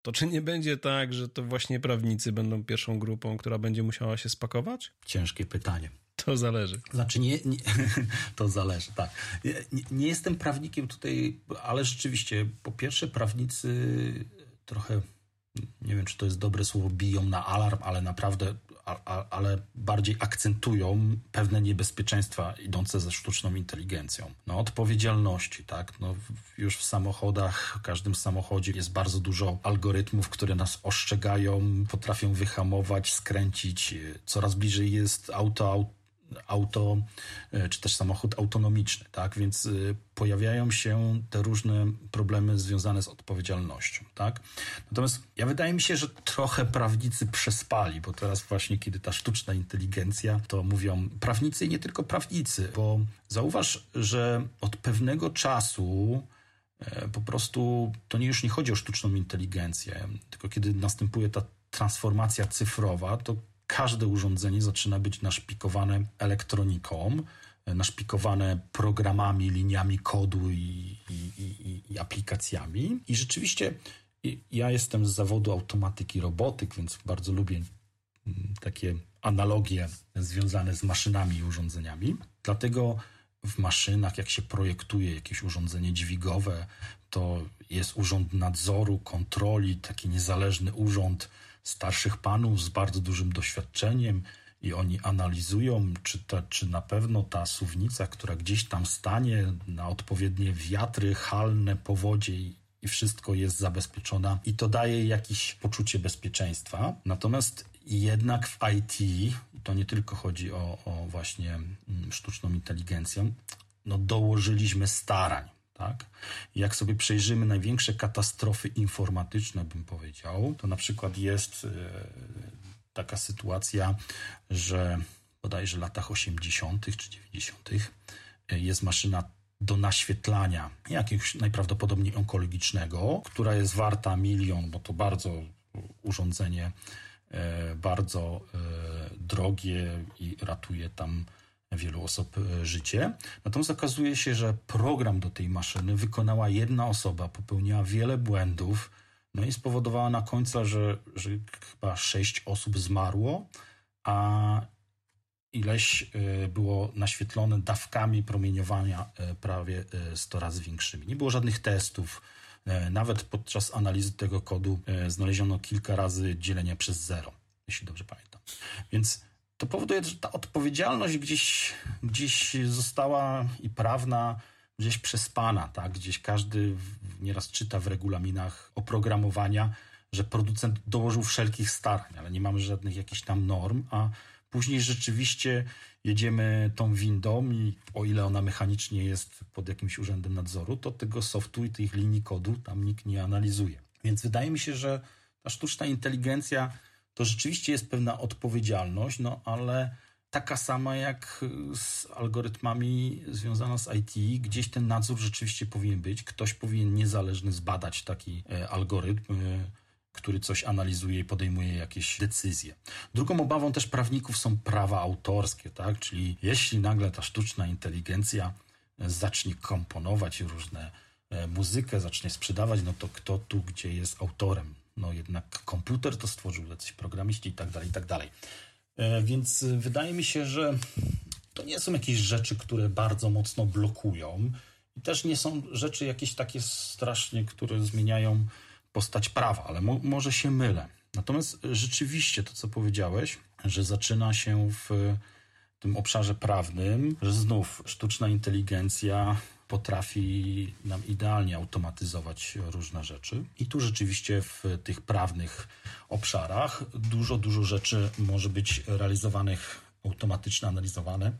[SPEAKER 1] to czy nie będzie tak, że to właśnie prawnicy będą pierwszą grupą, która będzie musiała się spakować?
[SPEAKER 2] Ciężkie pytanie.
[SPEAKER 1] To zależy.
[SPEAKER 2] Znaczy, nie, nie to zależy, tak. Nie, nie, jestem prawnikiem tutaj, ale rzeczywiście, po pierwsze, prawnicy trochę, nie wiem, czy to jest dobre słowo, biją na alarm, ale naprawdę ale bardziej akcentują pewne niebezpieczeństwa idące ze sztuczną inteligencją. No, odpowiedzialności, tak? No, już w samochodach, w każdym samochodzie jest bardzo dużo algorytmów, które nas ostrzegają, potrafią wyhamować, skręcić. Coraz bliżej jest auto, auto auto e, czy też samochód autonomiczny, tak? Więc e, pojawiają się te różne problemy związane z odpowiedzialnością, tak? Natomiast ja wydaje mi się, że trochę prawnicy przespali, bo teraz właśnie kiedy ta sztuczna inteligencja, to mówią prawnicy i nie tylko prawnicy, bo zauważ, że od pewnego czasu e, po prostu to nie już nie chodzi o sztuczną inteligencję, tylko kiedy następuje ta transformacja cyfrowa, to każde urządzenie zaczyna być naszpikowane elektroniką, naszpikowane programami, liniami kodu i, i, i, i aplikacjami. I rzeczywiście ja jestem z zawodu automatyki robotyk, więc bardzo lubię mm, takie analogie związane z maszynami i urządzeniami. Dlatego w maszynach, jak się projektuje jakieś urządzenie dźwigowe, to jest urząd nadzoru, kontroli, taki niezależny urząd, starszych panów z bardzo dużym doświadczeniem i oni analizują, czy, ta, czy na pewno ta suwnica, która gdzieś tam stanie na odpowiednie wiatry, halne, powodzie i, wszystko jest zabezpieczona i to daje jakieś poczucie bezpieczeństwa. Natomiast jednak w IT, to nie tylko chodzi o, o właśnie mm, sztuczną inteligencję, no dołożyliśmy starań tak? Jak sobie przejrzymy największe katastrofy informatyczne, bym powiedział, to na przykład jest e, taka sytuacja, że bodajże w latach 80. czy 90. E, jest maszyna do naświetlania jakiegoś najprawdopodobniej onkologicznego, która jest warta milion, bo to bardzo urządzenie e, bardzo drogie i ratuje tam wielu osób e, życie. Natomiast okazuje się, że program do tej maszyny wykonała jedna osoba, popełniła wiele błędów, no i spowodowała na końcu, że, że chyba sześć osób zmarło, a ileś e, było naświetlone dawkami promieniowania e, prawie 100 razy większymi. Nie było żadnych testów, Nawet podczas analizy tego kodu znaleziono kilka razy dzielenie przez zero, jeśli dobrze pamiętam. Więc to powoduje, że ta odpowiedzialność gdzieś, gdzieś została i prawna gdzieś przespana, tak? Gdzieś każdy nieraz czyta w regulaminach oprogramowania, że producent dołożył wszelkich starań, ale nie mamy żadnych jakichś tam norm, a później rzeczywiście jedziemy tą windą i o ile ona mechanicznie jest pod jakimś urzędem nadzoru, to tego softu i tych linii kodu tam nikt nie analizuje. Więc wydaje mi się, że ta sztuczna inteligencja to rzeczywiście jest pewna odpowiedzialność, no ale taka sama jak z algorytmami związana z IT. Gdzieś ten nadzór rzeczywiście powinien być. Ktoś powinien niezależny zbadać taki e, algorytm, e, który coś analizuje i podejmuje jakieś decyzje. Drugą obawą też prawników są prawa autorskie, tak? Czyli jeśli nagle ta sztuczna inteligencja e, zacznie komponować różne muzykę, zacznie sprzedawać, no to kto tu gdzie jest autorem? No jednak komputer to stworzył, jacyś programiści i tak dalej, i tak dalej. E, więc wydaje mi się, że to nie są jakieś rzeczy, które bardzo mocno blokują i też nie są rzeczy jakieś takie strasznie, które zmieniają postać prawa, ale mo może się mylę. Natomiast rzeczywiście to, co powiedziałeś, że zaczyna się w tym obszarze prawnym, że znów sztuczna inteligencja potrafi nam idealnie automatyzować różne rzeczy. I tu rzeczywiście w tych prawnych obszarach dużo, dużo rzeczy może być realizowanych automatycznie, analizowane.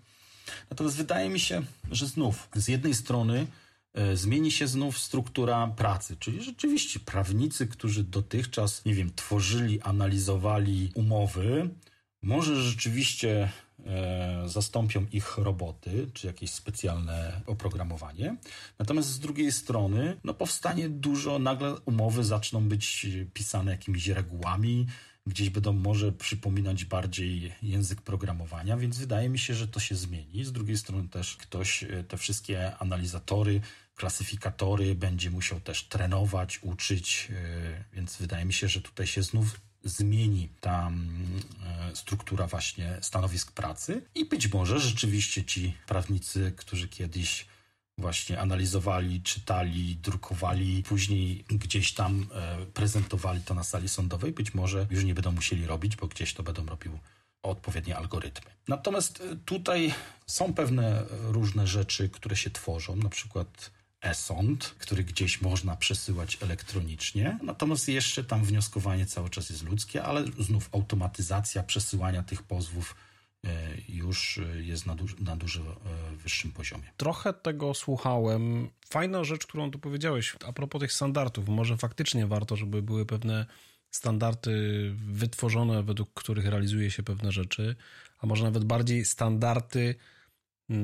[SPEAKER 2] Natomiast wydaje mi się, że znów z jednej strony e, zmieni się znów struktura pracy, czyli rzeczywiście prawnicy, którzy dotychczas, nie wiem, tworzyli, analizowali umowy, może rzeczywiście zastąpią ich roboty, czy jakieś specjalne oprogramowanie. Natomiast z drugiej strony, no powstanie dużo, nagle umowy zaczną być pisane jakimiś regułami, gdzieś będą może przypominać bardziej język programowania, więc wydaje mi się, że to się zmieni. Z drugiej strony też ktoś e, te wszystkie analizatory, klasyfikatory będzie musiał też trenować, uczyć, e, więc wydaje mi się, że tutaj się znów zmieni ta mm, e, struktura właśnie stanowisk pracy i być może rzeczywiście ci prawnicy, którzy kiedyś właśnie analizowali, czytali, drukowali, później gdzieś tam e, prezentowali to na sali sądowej, być może już nie będą musieli robić, bo gdzieś to będą robił odpowiednie algorytmy. Natomiast e, tutaj są pewne różne rzeczy, które się tworzą, na przykład e-sąd, który gdzieś można przesyłać elektronicznie. Natomiast jeszcze tam wnioskowanie cały czas jest ludzkie, ale znów automatyzacja przesyłania tych pozwów e, już jest na, duż, na dużo e, wyższym poziomie.
[SPEAKER 1] Trochę tego słuchałem. Fajna rzecz, którą tu powiedziałeś a propos tych standardów. Może faktycznie warto, żeby były pewne standardy wytworzone, według których realizuje się pewne rzeczy, a może nawet bardziej standardy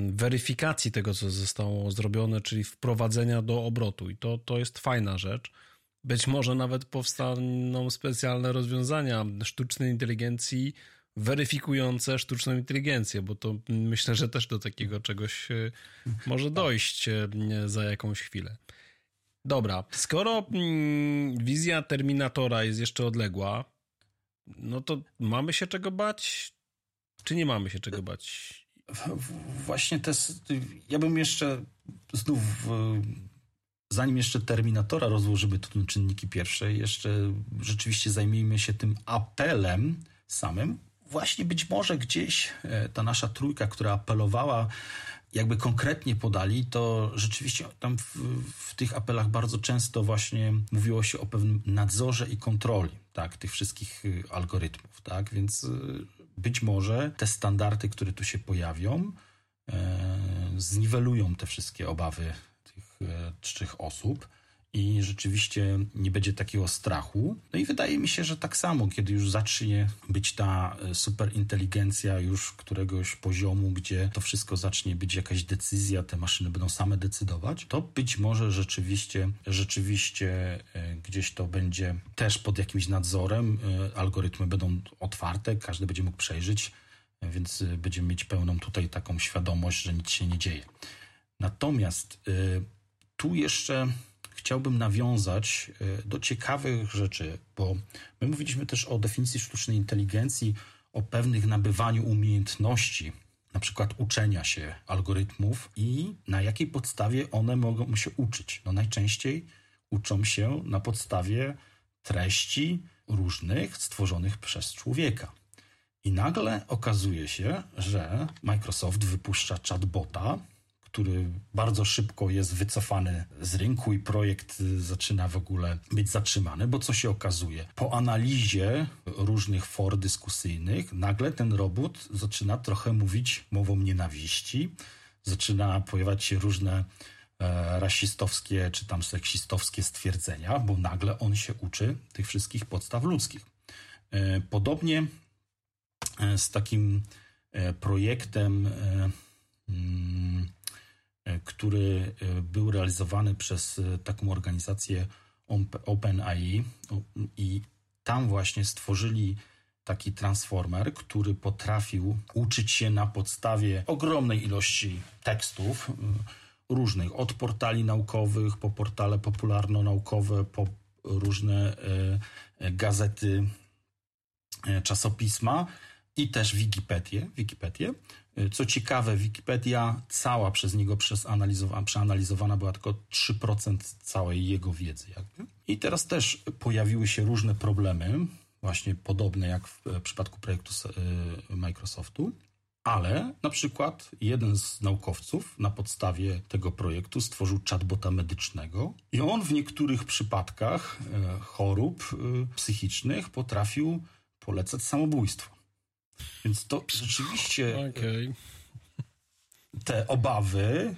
[SPEAKER 1] weryfikacji tego, co zostało zrobione, czyli wprowadzenia do obrotu. I to, to jest fajna rzecz. Być może nawet powstaną specjalne rozwiązania sztucznej inteligencji weryfikujące sztuczną inteligencję, bo to myślę, że też do takiego czegoś e, może dojść e, za jakąś chwilę. Dobra, skoro mm, wizja Terminatora jest jeszcze odległa, no to mamy się czego bać, czy nie mamy się czego bać?
[SPEAKER 2] Właśnie te. Ja bym jeszcze znów. Zanim jeszcze Terminatora rozłożymy na czynniki pierwsze, jeszcze rzeczywiście zajmijmy się tym apelem samym. Właśnie być może gdzieś e, ta nasza trójka, która apelowała, jakby konkretnie podali, to rzeczywiście tam w, w, tych apelach bardzo często właśnie mówiło się o pewnym nadzorze i kontroli tak, tych wszystkich y, algorytmów. Tak? Więc y, być może te standardy, które tu się pojawią, e, zniwelują te wszystkie obawy tych e, trzech osób i rzeczywiście nie będzie takiego strachu. No i wydaje mi się, że tak samo, kiedy już zacznie być ta e, superinteligencja już któregoś poziomu, gdzie to wszystko zacznie być jakaś decyzja, te maszyny będą same decydować, to być może rzeczywiście, rzeczywiście e, gdzieś to będzie też pod jakimś nadzorem, e, algorytmy będą otwarte, każdy będzie mógł przejrzeć, więc będziemy mieć pełną tutaj taką świadomość, że nic się nie dzieje. Natomiast tu jeszcze chciałbym nawiązać e, do ciekawych rzeczy, bo my mówiliśmy też o definicji sztucznej inteligencji, o pewnych nabywaniu umiejętności, na przykład uczenia się algorytmów i na jakiej podstawie one mogą się uczyć. No najczęściej uczą się na podstawie treści różnych stworzonych przez człowieka. I nagle okazuje się, że Microsoft wypuszcza chatbota, który bardzo szybko jest wycofany z rynku i projekt zaczyna w ogóle być zatrzymany, bo co się okazuje? Po analizie różnych for dyskusyjnych, nagle ten robot zaczyna trochę mówić mową nienawiści, zaczyna pojawiać się różne e, rasistowskie czy tam seksistowskie stwierdzenia, bo nagle on się uczy tych wszystkich podstaw ludzkich. E, podobnie e, z takim projektem mm, który e, był realizowany przez e, taką organizację OpenAI i tam właśnie stworzyli taki transformer, który potrafił uczyć się na podstawie ogromnej ilości tekstów różnych, od portali naukowych, po portale popularno-naukowe, po różne gazety, czasopisma i też Wikipedię. Wikipedię. Co ciekawe, Wikipedia cała przez niego przeanalizowana była tylko 3% całej jego wiedzy. Jakby. I teraz też pojawiły się różne problemy, właśnie podobne jak w przypadku projektu y, Microsoftu, ale na przykład jeden z naukowców na podstawie tego projektu stworzył chatbota medycznego i on w niektórych przypadkach y, chorób y, psychicznych potrafił polecać samobójstwo. Więc to rzeczywiście okay. te obawy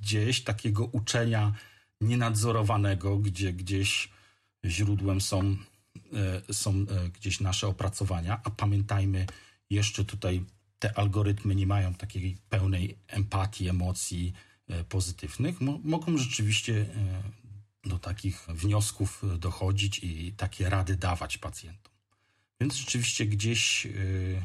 [SPEAKER 2] gdzieś takiego uczenia nienadzorowanego, gdzie gdzieś źródłem są, e, są e, gdzieś nasze opracowania, a pamiętajmy jeszcze tutaj te algorytmy nie mają takiej pełnej empatii, emocji e, pozytywnych, mogą rzeczywiście do takich wniosków dochodzić i takie rady dawać pacjentom. Więc rzeczywiście gdzieś yy,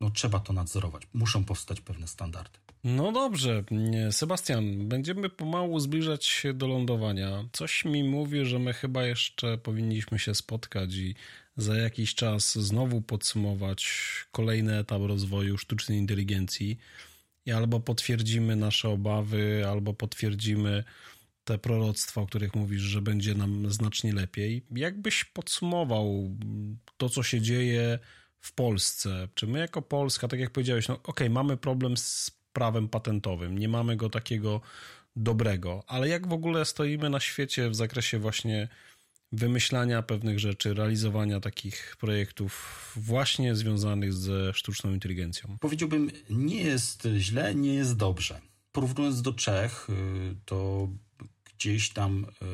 [SPEAKER 2] no, trzeba to nadzorować. Muszą powstać pewne standardy.
[SPEAKER 1] No dobrze, Sebastian, będziemy pomału zbliżać się do lądowania. Coś mi mówi, że my chyba jeszcze powinniśmy się spotkać i za jakiś czas znowu podsumować kolejny etap rozwoju sztucznej inteligencji i albo potwierdzimy nasze obawy, albo potwierdzimy te proroctwa, o których mówisz, że będzie nam znacznie lepiej. Jakbyś podsumował to, co się dzieje w Polsce? Czy my jako Polska, tak jak powiedziałeś, no okej, okay, mamy problem z prawem patentowym, nie mamy go takiego dobrego, ale jak w ogóle stoimy na świecie w zakresie właśnie wymyślania pewnych rzeczy, realizowania takich projektów właśnie związanych ze sztuczną inteligencją?
[SPEAKER 2] Powiedziałbym, nie jest źle, nie jest dobrze. Porównując do Czech, y, to gdzieś tam, e,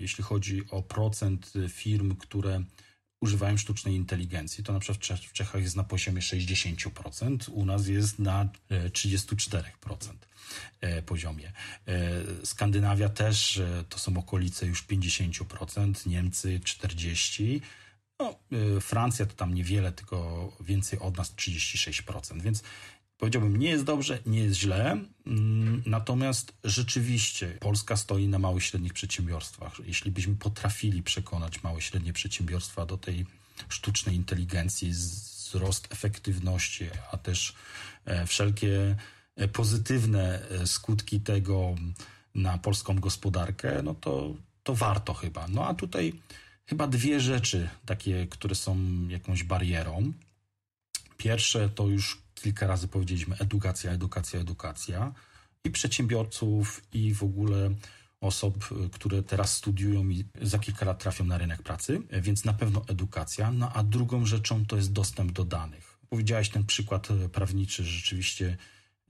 [SPEAKER 2] jeśli chodzi o procent firm, które używają sztucznej inteligencji, to na przykład w Czechach jest na poziomie 60%, u nas jest na 34% e, poziomie. E, Skandynawia też to są okolice już 50%, Niemcy 40%, no, Francja to tam niewiele, tylko więcej od nas 36%, więc Powiedziałbym, nie jest dobrze, nie jest źle, mm, natomiast rzeczywiście Polska stoi na małych i średnich przedsiębiorstwach. Jeśli byśmy potrafili przekonać małe i średnie przedsiębiorstwa do tej sztucznej inteligencji, wzrost efektywności, a też e, wszelkie e, pozytywne e, skutki tego na polską gospodarkę, no to, to warto chyba. No a tutaj chyba dwie rzeczy takie, które są jakąś barierą. Pierwsze to już kilka razy powiedzieliśmy edukacja, edukacja, edukacja i przedsiębiorców, i w ogóle osób, które teraz studiują i za kilka lat trafią na rynek pracy, więc na pewno edukacja. No a drugą rzeczą to jest dostęp do danych. Powiedziałeś ten przykład prawniczy, rzeczywiście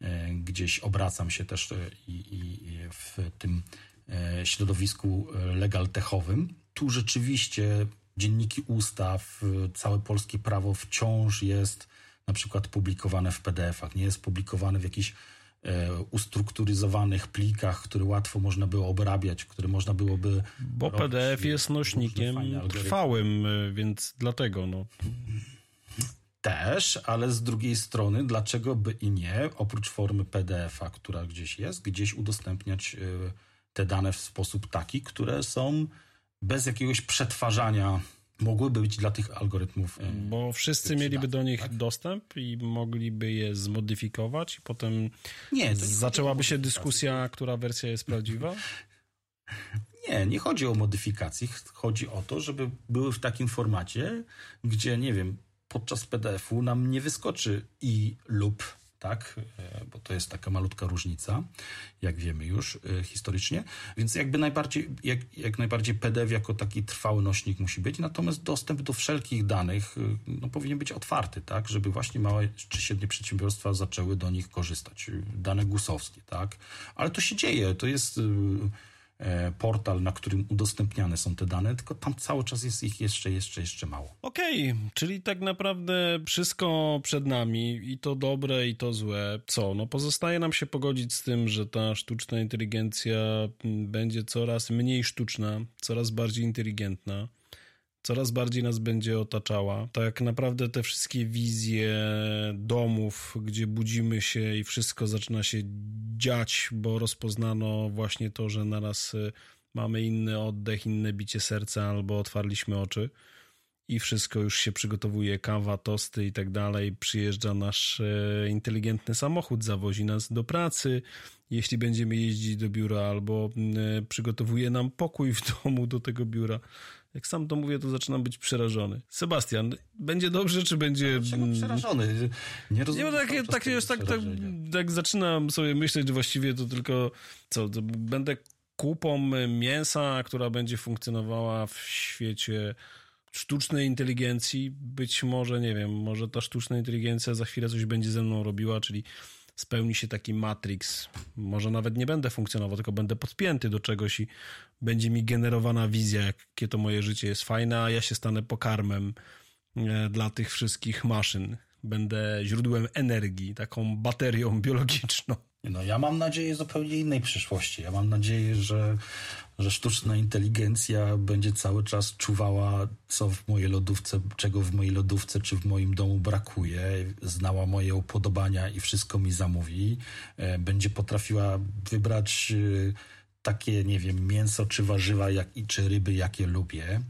[SPEAKER 2] e, gdzieś obracam się też e, i, i w tym e, środowisku legal techowym. Tu rzeczywiście dzienniki ustaw, całe polskie prawo wciąż jest na przykład publikowane w PDF-ach, nie jest publikowane w jakichś e, ustrukturyzowanych plikach, które łatwo można było obrabiać, które można byłoby.
[SPEAKER 1] Bo PDF jest nośnikiem trwałym, e, więc dlatego. No.
[SPEAKER 2] Też, ale z drugiej strony, dlaczego by i nie, oprócz formy PDF-a, która gdzieś jest, gdzieś udostępniać e, te dane w sposób taki, które są bez jakiegoś przetwarzania mogłyby być dla tych algorytmów.
[SPEAKER 1] E, Bo wszyscy mieliby do nich tak? dostęp i mogliby je zmodyfikować i potem nie, zaczęłaby się dyskusja, która wersja jest prawdziwa?
[SPEAKER 2] Nie, Nie, nie chodzi o modyfikacje. Chodzi o to, żeby były w takim formacie, gdzie, nie wiem, podczas PDF-u nam nie wyskoczy i lub tak, e, bo to jest taka malutka różnica, jak wiemy już e, historycznie, więc jakby najbardziej, jak, jak najbardziej PDF jako taki trwały nośnik musi być, natomiast dostęp do wszelkich danych e, no, powinien być otwarty, tak, żeby właśnie małe czy średnie przedsiębiorstwa zaczęły do nich korzystać. Dane gusowskie, tak, ale to się dzieje, to jest portal, na którym udostępniane są te dane, tylko tam cały czas jest ich jeszcze, jeszcze, jeszcze mało.
[SPEAKER 1] Okej, okay, czyli tak naprawdę wszystko przed nami i to dobre i to złe. Co? No pozostaje nam się pogodzić z tym, że ta sztuczna inteligencja będzie coraz mniej sztuczna, coraz bardziej inteligentna coraz bardziej nas będzie otaczała. Tak naprawdę te wszystkie wizje domów, gdzie budzimy się i wszystko zaczyna się dziać, bo rozpoznano właśnie to, że naraz y, mamy inny oddech, inne bicie serca albo otwarliśmy oczy i wszystko już się przygotowuje, kawa, tosty i tak dalej. Przyjeżdża nasz e, inteligentny samochód, zawozi nas do pracy, jeśli będziemy jeździć do biura, albo e, przygotowuje nam pokój w domu do tego biura. Jak sam to mówię, to zaczynam być przerażony. Sebastian, będzie dobrze, czy będzie...
[SPEAKER 2] Dlaczego przerażony? Nie rozumiem.
[SPEAKER 1] Nie, tak, tak, jest, tak, tak, tak zaczynam sobie myśleć, że właściwie to tylko co, to będę kupą mięsa, która będzie funkcjonowała w świecie sztucznej inteligencji. Być może, nie wiem, może ta sztuczna inteligencja za chwilę coś będzie ze mną robiła, czyli spełni się taki matrix. Może nawet nie będę funkcjonował, tylko będę podpięty do czegoś i będzie mi generowana wizja, jakie to moje życie jest fajne, a ja się stanę pokarmem e, dla tych wszystkich maszyn. Będę źródłem energii, taką baterią biologiczną.
[SPEAKER 2] No, ja mam nadzieję zupełnie innej przyszłości. Ja mam nadzieję, że, że sztuczna inteligencja będzie cały czas czuwała, co w mojej lodówce, czego w mojej lodówce czy w moim domu brakuje, znała moje upodobania i wszystko mi zamówi. E, będzie potrafiła wybrać e, takie, nie wiem, mięso czy warzywa, jak, i czy ryby, jakie lubię,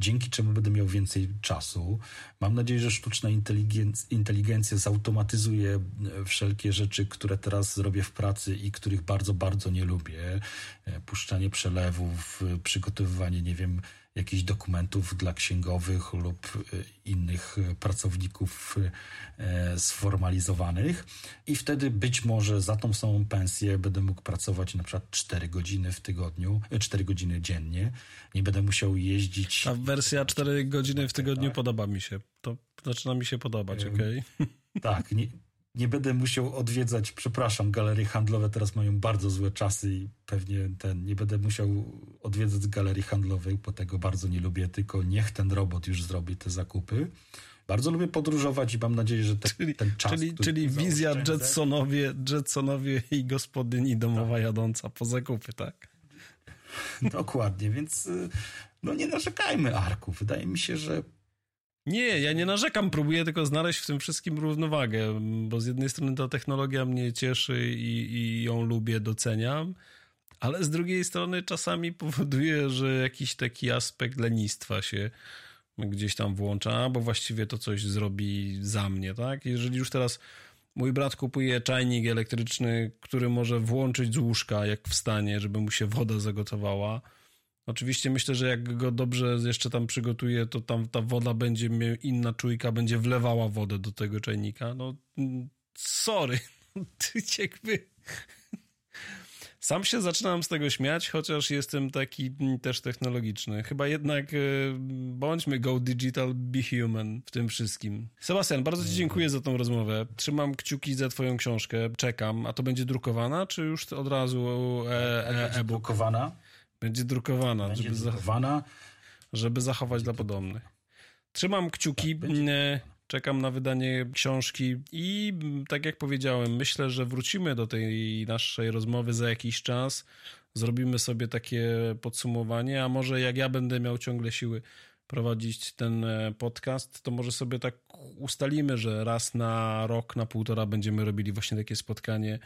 [SPEAKER 2] dzięki czemu będę miał więcej czasu. Mam nadzieję, że sztuczna inteligencja, inteligencja zautomatyzuje e, wszelkie rzeczy, które teraz zrobię w pracy i których bardzo, bardzo nie lubię. E, puszczanie przelewów, e, przygotowywanie, nie wiem, jakichś dokumentów dla księgowych lub e, innych e, pracowników e, sformalizowanych i wtedy być może za tą samą pensję będę mógł pracować na przykład 4 godziny w tygodniu, 4 godziny dziennie. Nie będę musiał jeździć.
[SPEAKER 1] Ta wersja 4 godziny w tygodniu tak. podoba mi się. To zaczyna mi się podobać, okej? Okay?
[SPEAKER 2] Tak, nie, nie będę musiał odwiedzać, przepraszam, galerie handlowe teraz mają bardzo złe czasy i pewnie ten, nie będę musiał odwiedzać galerii handlowej, bo tego bardzo nie lubię, tylko niech ten robot już zrobi te zakupy. Bardzo lubię podróżować i mam nadzieję, że te,
[SPEAKER 1] czyli,
[SPEAKER 2] ten czas.
[SPEAKER 1] Czyli, czyli wizja Jetsonowie, Jetsonowie i gospodyni domowa tak. jadąca po zakupy, tak?
[SPEAKER 2] Dokładnie, więc y, no nie narzekajmy, Arku. Wydaje mi się, że
[SPEAKER 1] nie, ja nie narzekam, próbuję tylko znaleźć w tym wszystkim równowagę, bo z jednej strony ta technologia mnie cieszy i, i ją lubię, doceniam, ale z drugiej strony czasami powoduje, że jakiś taki aspekt lenistwa się gdzieś tam włącza, bo właściwie to coś zrobi za mnie, tak? Jeżeli już teraz mój brat kupuje czajnik elektryczny, który może włączyć z łóżka, jak wstanie, żeby mu się woda zagotowała, Oczywiście myślę, że jak go dobrze jeszcze tam przygotuje, to tam ta woda będzie inna czujka, będzie wlewała wodę do tego czajnika. No, mm, sorry. Jakby... Sam się zaczynam z tego śmiać, chociaż jestem taki mm, też technologiczny. Chyba jednak e, bądźmy go digital, be human w tym wszystkim. Sebastian, bardzo Ci dziękuję za tą rozmowę. Trzymam kciuki za Twoją książkę, czekam. A to będzie drukowana, czy już od razu e,
[SPEAKER 2] e, e-book? Drukowana.
[SPEAKER 1] Będzie drukowana.
[SPEAKER 2] Będzie żeby drukowana.
[SPEAKER 1] żeby zachować dla podobnych. Trzymam kciuki. Tak, e, czekam na wydanie książki i tak jak powiedziałem, myślę, że wrócimy do tej naszej rozmowy za jakiś czas. Zrobimy sobie takie podsumowanie, a może jak ja będę miał ciągle siły prowadzić ten e, podcast, to może sobie tak ustalimy, że raz na rok, na półtora będziemy robili właśnie takie spotkanie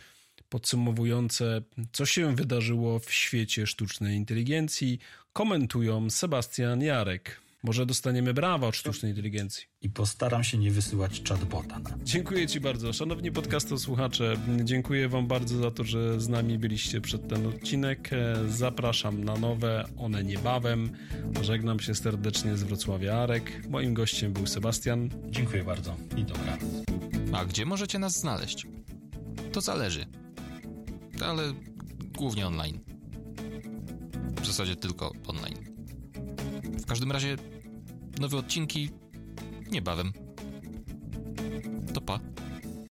[SPEAKER 1] podsumowujące, co się wydarzyło w świecie sztucznej inteligencji, komentują Sebastian Jarek. Może dostaniemy brawa od sztucznej inteligencji.
[SPEAKER 2] I postaram się nie wysyłać chatbota.
[SPEAKER 1] Dziękuję Ci bardzo. Szanowni podcastu słuchacze, dziękuję Wam bardzo za to, że z nami byliście przed ten odcinek. Zapraszam na nowe, one niebawem. Żegnam się serdecznie z Wrocławia Arek. Moim gościem był Sebastian.
[SPEAKER 2] Dziękuję bardzo i dobranoc.
[SPEAKER 3] A gdzie możecie nas znaleźć? To zależy. Ale głównie online. W zasadzie tylko online. W każdym razie nowe odcinki niebawem. To pa.